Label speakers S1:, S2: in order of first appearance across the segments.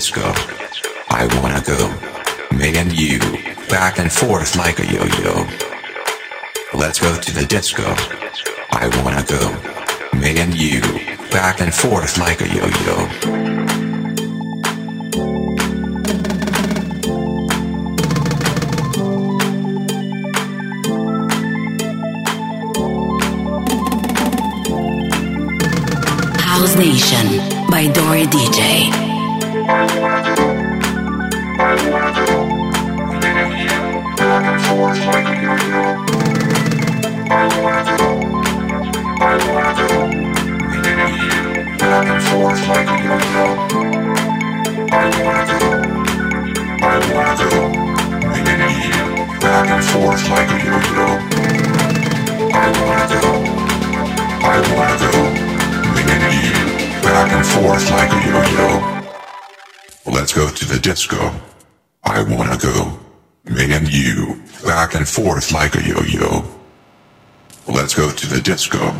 S1: Let's go. I
S2: wanna go. Me and you,
S1: back and forth like a yo-yo. Let's go to the disco. I wanna go. Me and you, back and forth like a yo-yo. Nation by Dori DJ back and forth like a yo-yo. Let's go to the disco. I wanna go, me and you, back and forth like a yo-yo. Let's go to the disco.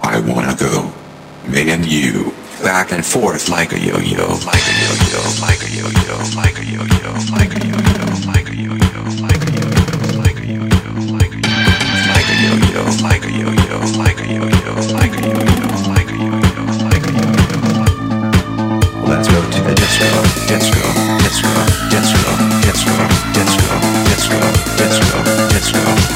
S1: I wanna go me and you, back and forth like a yo-yo, like a yo-yo, like a yo-yo, like a yo-yo, like a yo-yo, like a yo-yo, like a yo-yo, like a yo-yo, like a yo-yo, like a yo-yo, like a yo-yo, like a yo-yo, disco, disco, disco, disco, disco,
S3: disco, disco, disco.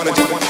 S3: wanna do.